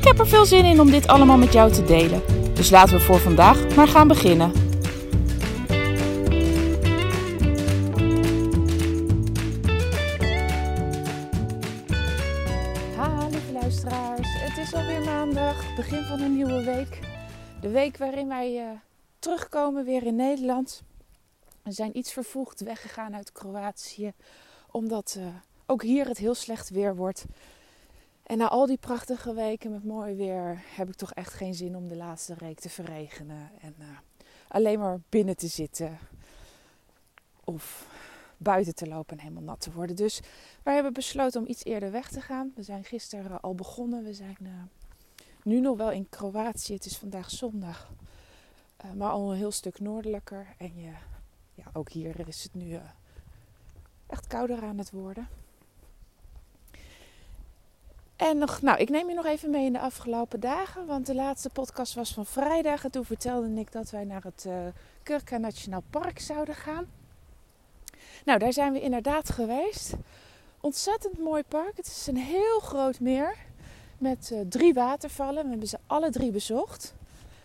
Ik heb er veel zin in om dit allemaal met jou te delen. Dus laten we voor vandaag maar gaan beginnen. Ha, lieve luisteraars. Het is alweer maandag, begin van een nieuwe week. De week waarin wij uh, terugkomen weer in Nederland. We zijn iets vervoegd weggegaan uit Kroatië, omdat uh, ook hier het heel slecht weer wordt. En na al die prachtige weken met mooi weer heb ik toch echt geen zin om de laatste reek te verregenen. En uh, alleen maar binnen te zitten. Of buiten te lopen en helemaal nat te worden. Dus wij hebben besloten om iets eerder weg te gaan. We zijn gisteren al begonnen. We zijn uh, nu nog wel in Kroatië. Het is vandaag zondag. Uh, maar al een heel stuk noordelijker. En je, ja, ook hier is het nu echt kouder aan het worden. En nog, nou, ik neem je nog even mee in de afgelopen dagen. Want de laatste podcast was van vrijdag. En toen vertelde ik dat wij naar het uh, Kurka Nationaal Park zouden gaan. Nou, daar zijn we inderdaad geweest. Ontzettend mooi park. Het is een heel groot meer. Met uh, drie watervallen. We hebben ze alle drie bezocht.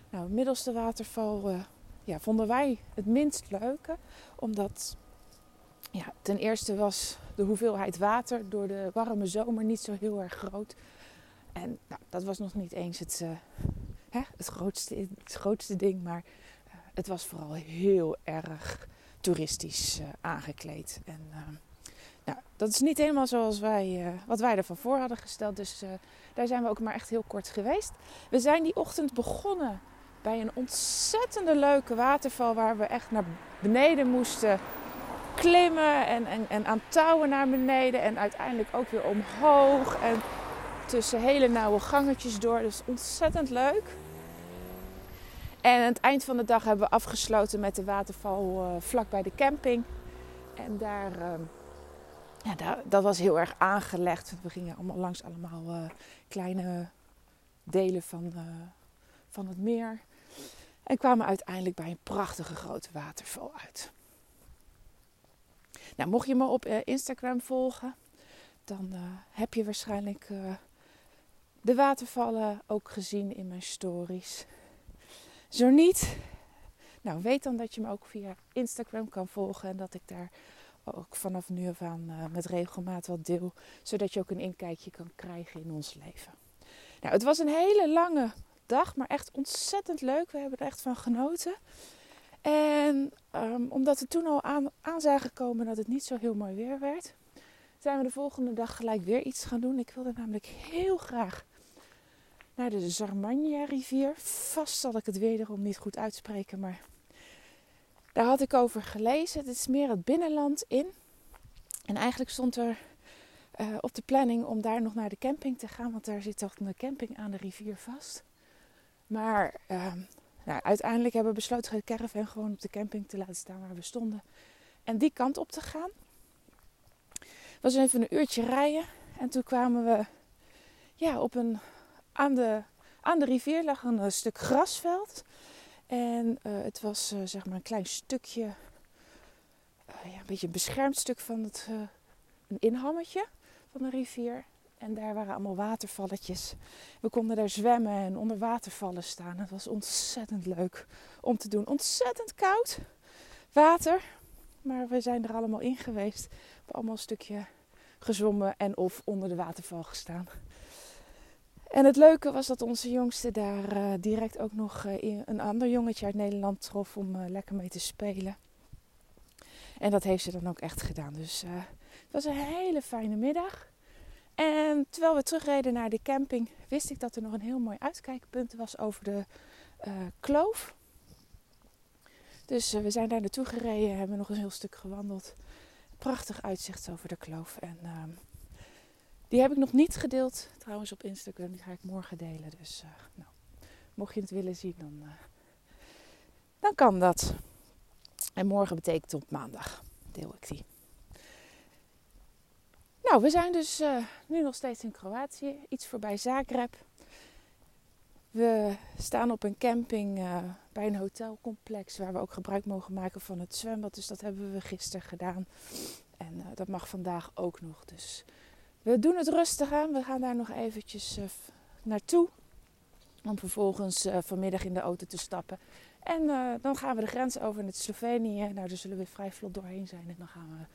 Nou, middelste waterval uh, ja, vonden wij het minst leuke. Omdat ja, ten eerste was de hoeveelheid water door de warme zomer niet zo heel erg groot. En nou, dat was nog niet eens het, uh, hè, het, grootste, het grootste ding, maar uh, het was vooral heel erg toeristisch uh, aangekleed. En nou, dat is niet helemaal zoals wij, wat wij ervan voor hadden gesteld. Dus daar zijn we ook maar echt heel kort geweest. We zijn die ochtend begonnen bij een ontzettende leuke waterval waar we echt naar beneden moesten klimmen en, en, en aan touwen naar beneden en uiteindelijk ook weer omhoog en tussen hele nauwe gangetjes door. Dus ontzettend leuk. En aan het eind van de dag hebben we afgesloten met de waterval uh, vlak bij de camping. En daar, uh, ja, daar, dat was heel erg aangelegd. We gingen allemaal langs allemaal uh, kleine delen van, van het meer. En kwamen uiteindelijk bij een prachtige grote waterval uit. Nou, mocht je me op uh, Instagram volgen, dan uh, heb je waarschijnlijk uh, de watervallen ook gezien in mijn stories. Zo niet, nou weet dan dat je me ook via Instagram kan volgen en dat ik daar ook vanaf nu af aan met regelmaat wat deel, zodat je ook een inkijkje kan krijgen in ons leven. Nou, het was een hele lange dag, maar echt ontzettend leuk. We hebben er echt van genoten. En um, omdat we toen al aan, zagen komen dat het niet zo heel mooi weer werd, zijn we de volgende dag gelijk weer iets gaan doen. Ik wilde namelijk heel graag naar de Zarmanja-rivier. Vast zal ik het wederom niet goed uitspreken, maar daar had ik over gelezen. Het is meer het binnenland in. En eigenlijk stond er uh, op de planning om daar nog naar de camping te gaan, want daar zit toch een camping aan de rivier vast. Maar uh, nou, uiteindelijk hebben we besloten de caravan gewoon op de camping te laten staan waar we stonden. En die kant op te gaan. Het was even een uurtje rijden. En toen kwamen we ja, op een, aan, de, aan de rivier lag een, een stuk grasveld. En uh, het was uh, zeg maar een klein stukje, ja, een beetje een beschermd stuk van het, een inhammetje van de rivier. En daar waren allemaal watervalletjes. We konden daar zwemmen en onder watervallen staan. Het was ontzettend leuk om te doen. Ontzettend koud water. Maar we zijn er allemaal in geweest. We hebben allemaal een stukje gezwommen en of onder de waterval gestaan. En het leuke was dat onze jongste daar uh, direct ook nog uh, een ander jongetje uit Nederland trof om uh, lekker mee te spelen. En dat heeft ze dan ook echt gedaan. Dus het was een hele fijne middag. En terwijl we terugreden naar de camping, wist ik dat er nog een heel mooi uitkijkpunt was over de uh, kloof. Dus uh, we zijn daar naartoe gereden, hebben nog een heel stuk gewandeld. Prachtig uitzicht over de kloof. En uh, Die heb ik nog niet gedeeld trouwens op Instagram. Die ga ik morgen delen. Dus uh, nou, mocht je het willen zien, dan, dan kan dat. En morgen betekent op maandag deel ik die. Nou, we zijn dus uh, nu nog steeds in Kroatië, iets voorbij Zagreb. We staan op een camping uh, bij een hotelcomplex waar we ook gebruik mogen maken van het zwembad. Dus dat hebben we gisteren gedaan. En uh, dat mag vandaag ook nog. Dus we doen het rustig aan. We gaan daar nog eventjes naartoe. Om vervolgens vanmiddag in de auto te stappen. En dan gaan we de grens over naar Slovenië. Nou, daar zullen we vrij vlot doorheen zijn. En dan gaan we,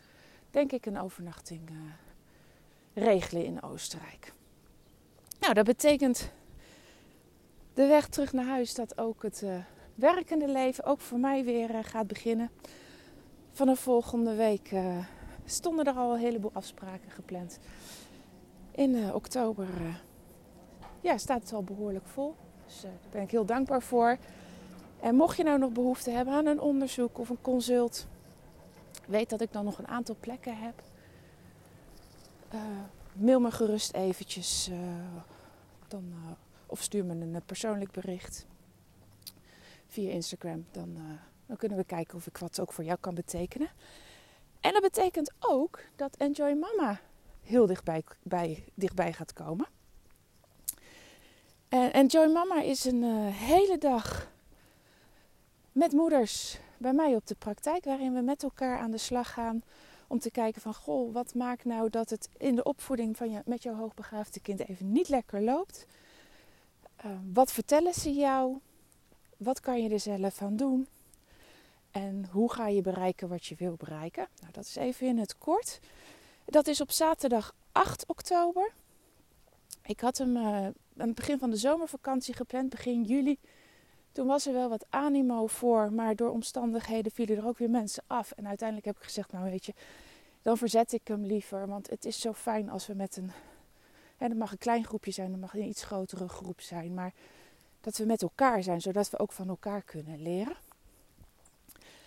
denk ik, een overnachting regelen in Oostenrijk. Nou, dat betekent de weg terug naar huis dat ook het uh, werkende leven ook voor mij weer uh, gaat beginnen. Vanaf volgende week uh, stonden er al een heleboel afspraken gepland. In oktober ja, staat het al behoorlijk vol. Dus daar ben ik heel dankbaar voor. En mocht je nou nog behoefte hebben aan een onderzoek of een consult, weet dat ik dan nog een aantal plekken heb. Uh, mail me gerust eventjes. Uh, dan, uh, of stuur me een persoonlijk bericht via Instagram. Dan, dan kunnen we kijken of ik wat ook voor jou kan betekenen. En dat betekent ook dat Enjoy Mama heel dichtbij, bij, dichtbij gaat komen. En Enjoy Mama is een hele dag met moeders bij mij op de praktijk, waarin we met elkaar aan de slag gaan om te kijken van, goh, wat maakt nou dat het in de opvoeding van je, met jouw hoogbegaafde kind even niet lekker loopt? Uh, wat vertellen ze jou? Wat kan je er zelf aan doen? En hoe ga je bereiken wat je wil bereiken? Nou, dat is even in het kort. Dat is op zaterdag 8 oktober. Ik had hem uh, aan het begin van de zomervakantie gepland, begin juli. Toen was er wel wat animo voor, maar door omstandigheden vielen er ook weer mensen af. En uiteindelijk heb ik gezegd, nou weet je, dan verzet ik hem liever. Want het is zo fijn als we met een, en het mag een klein groepje zijn, het mag een iets grotere groep zijn. Maar dat we met elkaar zijn, zodat we ook van elkaar kunnen leren.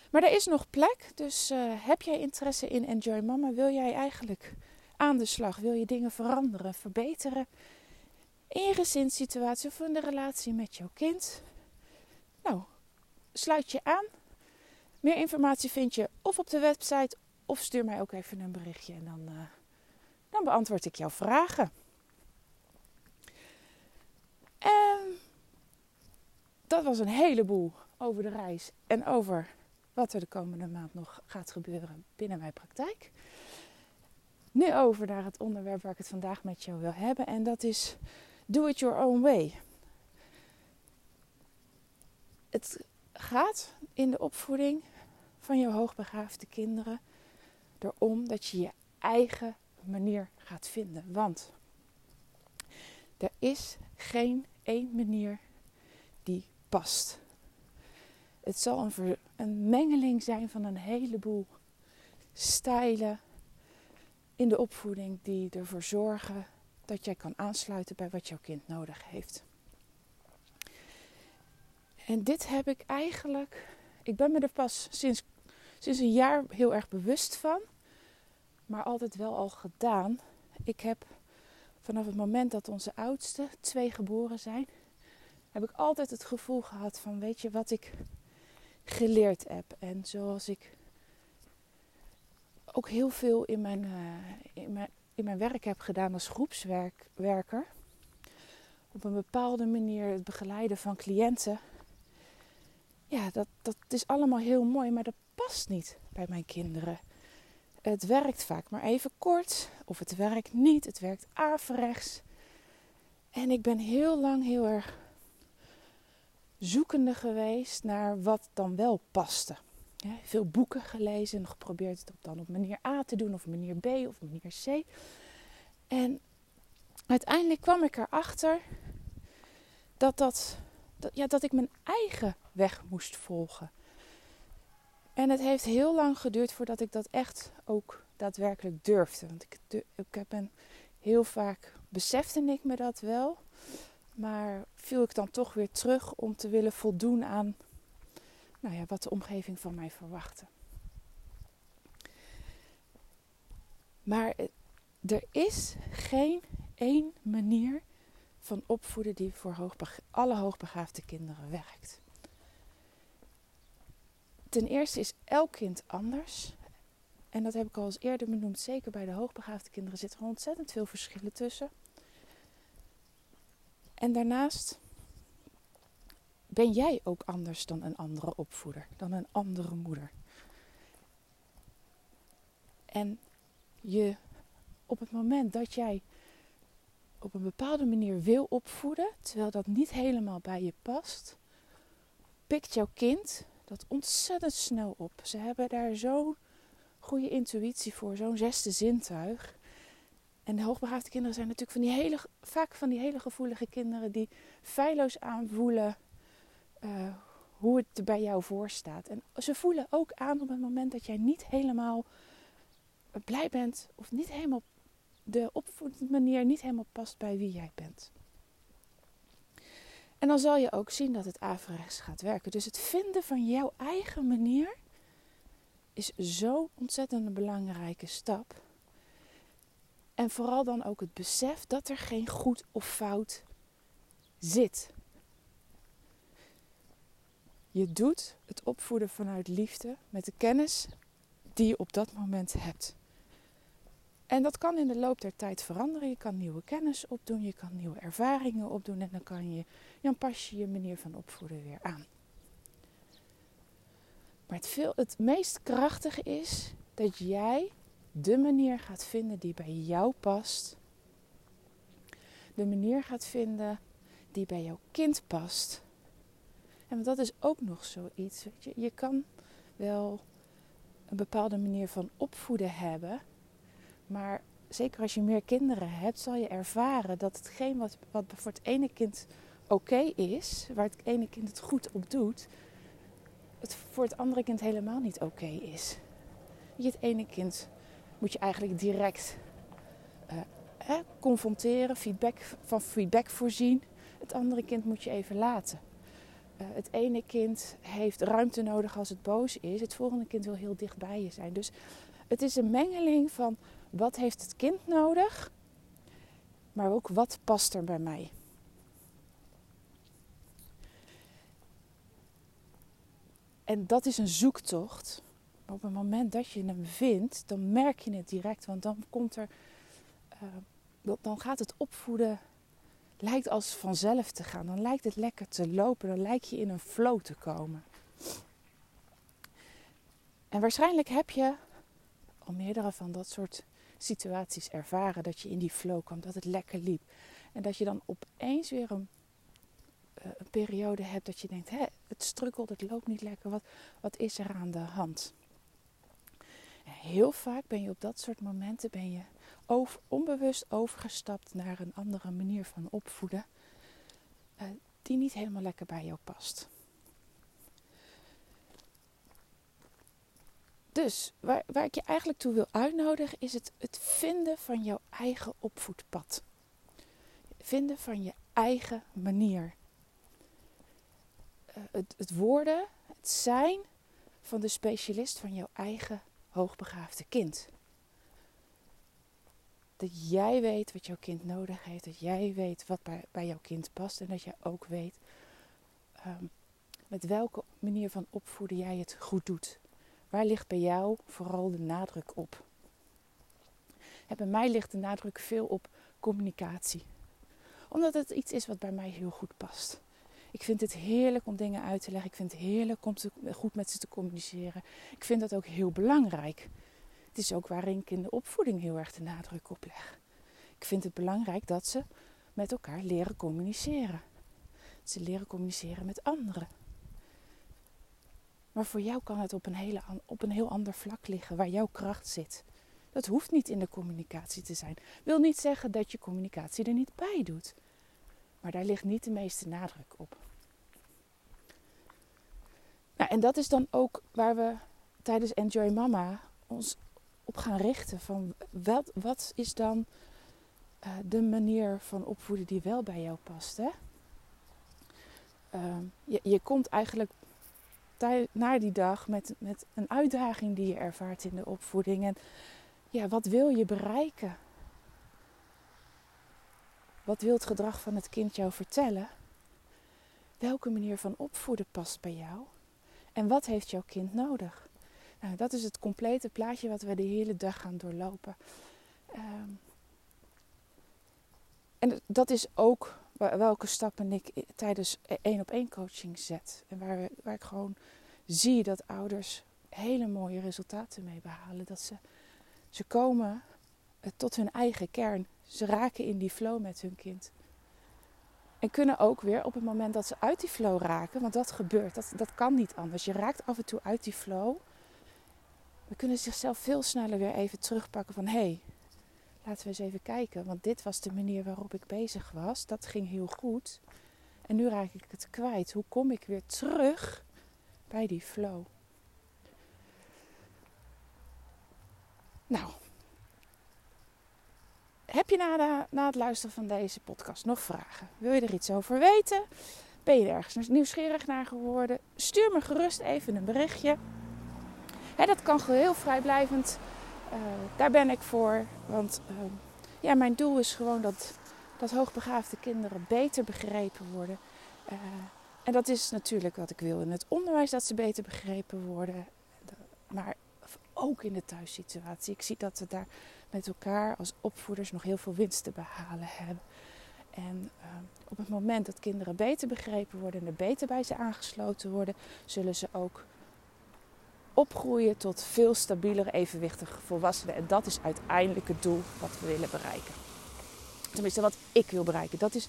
Maar er is nog plek, dus uh, heb jij interesse in Enjoy Mama? Wil jij eigenlijk aan de slag? Wil je dingen veranderen, verbeteren? In je gezinssituatie of in de relatie met jouw kind? Nou, sluit je aan. Meer informatie vind je of op de website of stuur mij ook even een berichtje en dan, uh, dan beantwoord ik jouw vragen. En dat was een heleboel over de reis en over wat er de komende maand nog gaat gebeuren binnen mijn praktijk. Nu over naar het onderwerp waar ik het vandaag met jou wil hebben en dat is Do It Your Own Way het gaat in de opvoeding van je hoogbegaafde kinderen erom dat je je eigen manier gaat vinden. Want er is geen één manier die past. Het zal een, een mengeling zijn van een heleboel stijlen in de opvoeding die ervoor zorgen dat jij kan aansluiten bij wat jouw kind nodig heeft. En dit heb ik eigenlijk, ik ben me er pas sinds, sinds een jaar heel erg bewust van, maar altijd wel al gedaan. Ik heb vanaf het moment dat onze oudste twee geboren zijn, heb ik altijd het gevoel gehad van, weet je wat ik geleerd heb. En zoals ik ook heel veel in mijn, uh, in mijn, in mijn werk heb gedaan als groepswerker. Op een bepaalde manier het begeleiden van cliënten ja, dat, dat is allemaal heel mooi, maar dat past niet bij mijn kinderen. Het werkt vaak maar even kort, of het werkt niet, het werkt averechts. En ik ben heel lang heel erg zoekende geweest naar wat dan wel paste. Ja, veel boeken gelezen en geprobeerd het dan op manier A te doen, of manier B of manier C. En uiteindelijk kwam ik erachter dat, dat, dat, ja, dat ik mijn eigen weg moest volgen. En het heeft heel lang geduurd voordat ik dat echt ook daadwerkelijk durfde. Want ik, ik heb een, heel vaak besefte ik me dat wel. Maar viel ik dan toch weer terug om te willen voldoen aan nou ja, wat de omgeving van mij verwachtte. Maar er is geen één manier van opvoeden die voor alle hoogbegaafde kinderen werkt. Ten eerste is elk kind anders. En dat heb ik al eens eerder benoemd. Zeker bij de hoogbegaafde kinderen zitten er ontzettend veel verschillen tussen. En daarnaast ben jij ook anders dan een andere opvoeder, dan een andere moeder. En je op het moment dat jij op een bepaalde manier wil opvoeden, terwijl dat niet helemaal bij je past, pikt jouw kind dat ontzettend snel op. Ze hebben daar zo'n goede intuïtie voor, zo'n zesde zintuig. En de hoogbegaafde kinderen zijn natuurlijk van die hele, vaak van die hele gevoelige kinderen die feilloos aanvoelen uh, hoe het er bij jou voor staat. En ze voelen ook aan op het moment dat jij niet helemaal blij bent of niet helemaal de opvoedmanier niet helemaal past bij wie jij bent. En dan zal je ook zien dat het averechts gaat werken. Dus het vinden van jouw eigen manier is zo'n ontzettend belangrijke stap. En vooral dan ook het besef dat er geen goed of fout zit. Je doet het opvoeden vanuit liefde met de kennis die je op dat moment hebt. En dat kan in de loop der tijd veranderen. Je kan nieuwe kennis opdoen, je kan nieuwe ervaringen opdoen en dan kan je, dan pas je je manier van opvoeden weer aan. Maar het, veel, het meest krachtige is dat jij de manier gaat vinden die bij jou past. De manier gaat vinden die bij jouw kind past. En dat is ook nog zoiets. Weet je, je kan wel een bepaalde manier van opvoeden hebben. Maar zeker als je meer kinderen hebt, zal je ervaren dat hetgeen wat, wat voor het ene kind oké is, waar het ene kind het goed op doet, het voor het andere kind helemaal niet oké is. Je, het ene kind moet je eigenlijk direct uh, confronteren, feedback, van feedback voorzien. Het andere kind moet je even laten. Uh, het ene kind heeft ruimte nodig als het boos is. Het volgende kind wil heel dicht bij je zijn. Dus het is een mengeling van wat heeft het kind nodig, maar ook wat past er bij mij. En dat is een zoektocht. Op het moment dat je hem vindt, dan merk je het direct. Want dan komt er. Uh, dan gaat het opvoeden. Lijkt als vanzelf te gaan. Dan lijkt het lekker te lopen. Dan lijkt je in een flow te komen. En waarschijnlijk heb je al meerdere van dat soort situaties ervaren. Dat je in die flow kwam, dat het lekker liep. En dat je dan opeens weer een, uh, een periode hebt dat je denkt: hè, het strukkelt, het loopt niet lekker. Wat, wat is er aan de hand? Heel vaak ben je op dat soort momenten ben je onbewust overgestapt naar een andere manier van opvoeden. Uh, die niet helemaal lekker bij jou past. Dus waar, waar ik je eigenlijk toe wil uitnodigen is het, het vinden van jouw eigen opvoedpad. Vinden van je eigen manier. Uh, het, het worden, het zijn van de specialist van jouw eigen hoogbegaafde kind. Dat jij weet wat jouw kind nodig heeft. Dat jij weet wat bij, bij jouw kind past. En dat jij ook weet um, met welke manier van opvoeden jij het goed doet. Waar ligt bij jou vooral de nadruk op? Bij mij ligt de nadruk veel op communicatie. Omdat het iets is wat bij mij heel goed past. Ik vind het heerlijk om dingen uit te leggen. Ik vind het heerlijk om goed met ze te communiceren. Ik vind dat ook heel belangrijk. Het is ook waarin ik in de opvoeding heel erg de nadruk op leg. Ik vind het belangrijk dat ze met elkaar leren communiceren. Ze leren communiceren met anderen. Maar voor jou kan het op een, hele, op een heel ander vlak liggen waar jouw kracht zit. Dat hoeft niet in de communicatie te zijn. Wil niet zeggen dat je communicatie er niet bij doet. Maar daar ligt niet de meeste nadruk op. Nou, en dat is dan ook waar we tijdens Enjoy Mama ons op gaan richten. Van wat, wat is dan uh, de manier van opvoeden die wel bij jou past? Hè? Uh, je, je komt eigenlijk naar die dag met, met een uitdaging die je ervaart in de opvoeding. En ja, wat wil je bereiken? Wat wil het gedrag van het kind jou vertellen? Welke manier van opvoeden past bij jou? En wat heeft jouw kind nodig? Nou, dat is het complete plaatje wat we de hele dag gaan doorlopen. Um, en dat is ook welke stappen ik tijdens één op één coaching zet. En waar, waar ik gewoon zie dat ouders hele mooie resultaten mee behalen. Dat ze, ze komen eh, tot hun eigen kern. Ze raken in die flow met hun kind. En kunnen ook weer op het moment dat ze uit die flow raken, want dat gebeurt, dat, dat kan niet anders. Je raakt af en toe uit die flow. We kunnen zichzelf veel sneller weer even terugpakken van hé, hey, laten we eens even kijken. Want dit was de manier waarop ik bezig was. Dat ging heel goed. En nu raak ik het kwijt. Hoe kom ik weer terug bij die flow? Nou, heb je na, na het luisteren van deze podcast nog vragen? Wil je er iets over weten? Ben je er ergens nieuwsgierig naar geworden? Stuur me gerust even een berichtje. dat kan heel vrijblijvend. Uh, daar ben ik voor. Want uh, ja, mijn doel is gewoon dat, dat hoogbegaafde kinderen beter begrepen worden. Uh, en dat is natuurlijk wat ik wil in het onderwijs, dat ze beter begrepen worden. Maar ook in de thuissituatie. Ik zie dat we daar met elkaar als opvoeders nog heel veel winst te behalen hebben. En uh, op het moment dat kinderen beter begrepen worden en er beter bij ze aangesloten worden, zullen ze ook opgroeien tot veel stabielere, evenwichtige volwassenen. En dat is uiteindelijk het doel wat we willen bereiken. Tenminste, wat ik wil bereiken. Dat is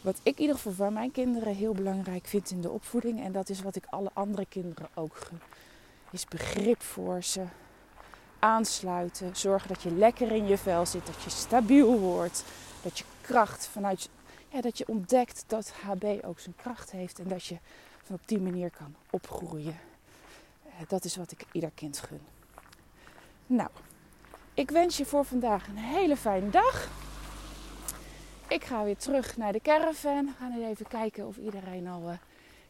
wat ik in ieder geval voor mijn kinderen heel belangrijk vind in de opvoeding. En dat is wat ik alle andere kinderen ook. Is begrip voor ze. Aansluiten. Zorgen dat je lekker in je vel zit. Dat je stabiel wordt. Dat je kracht vanuit. Ja, dat je ontdekt dat HB ook zijn kracht heeft. En dat je van op die manier kan opgroeien. Eh, dat is wat ik ieder kind gun. Nou, ik wens je voor vandaag een hele fijne dag. Ik ga weer terug naar de caravan. We gaan even kijken of iedereen al uh,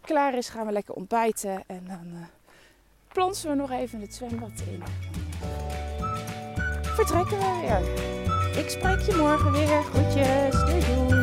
klaar is. Gaan we lekker ontbijten. En dan uh, plonsen we nog even het zwembad in. Vertrekken we weer. Ik spreek je morgen weer. Groetjes. Doei doei.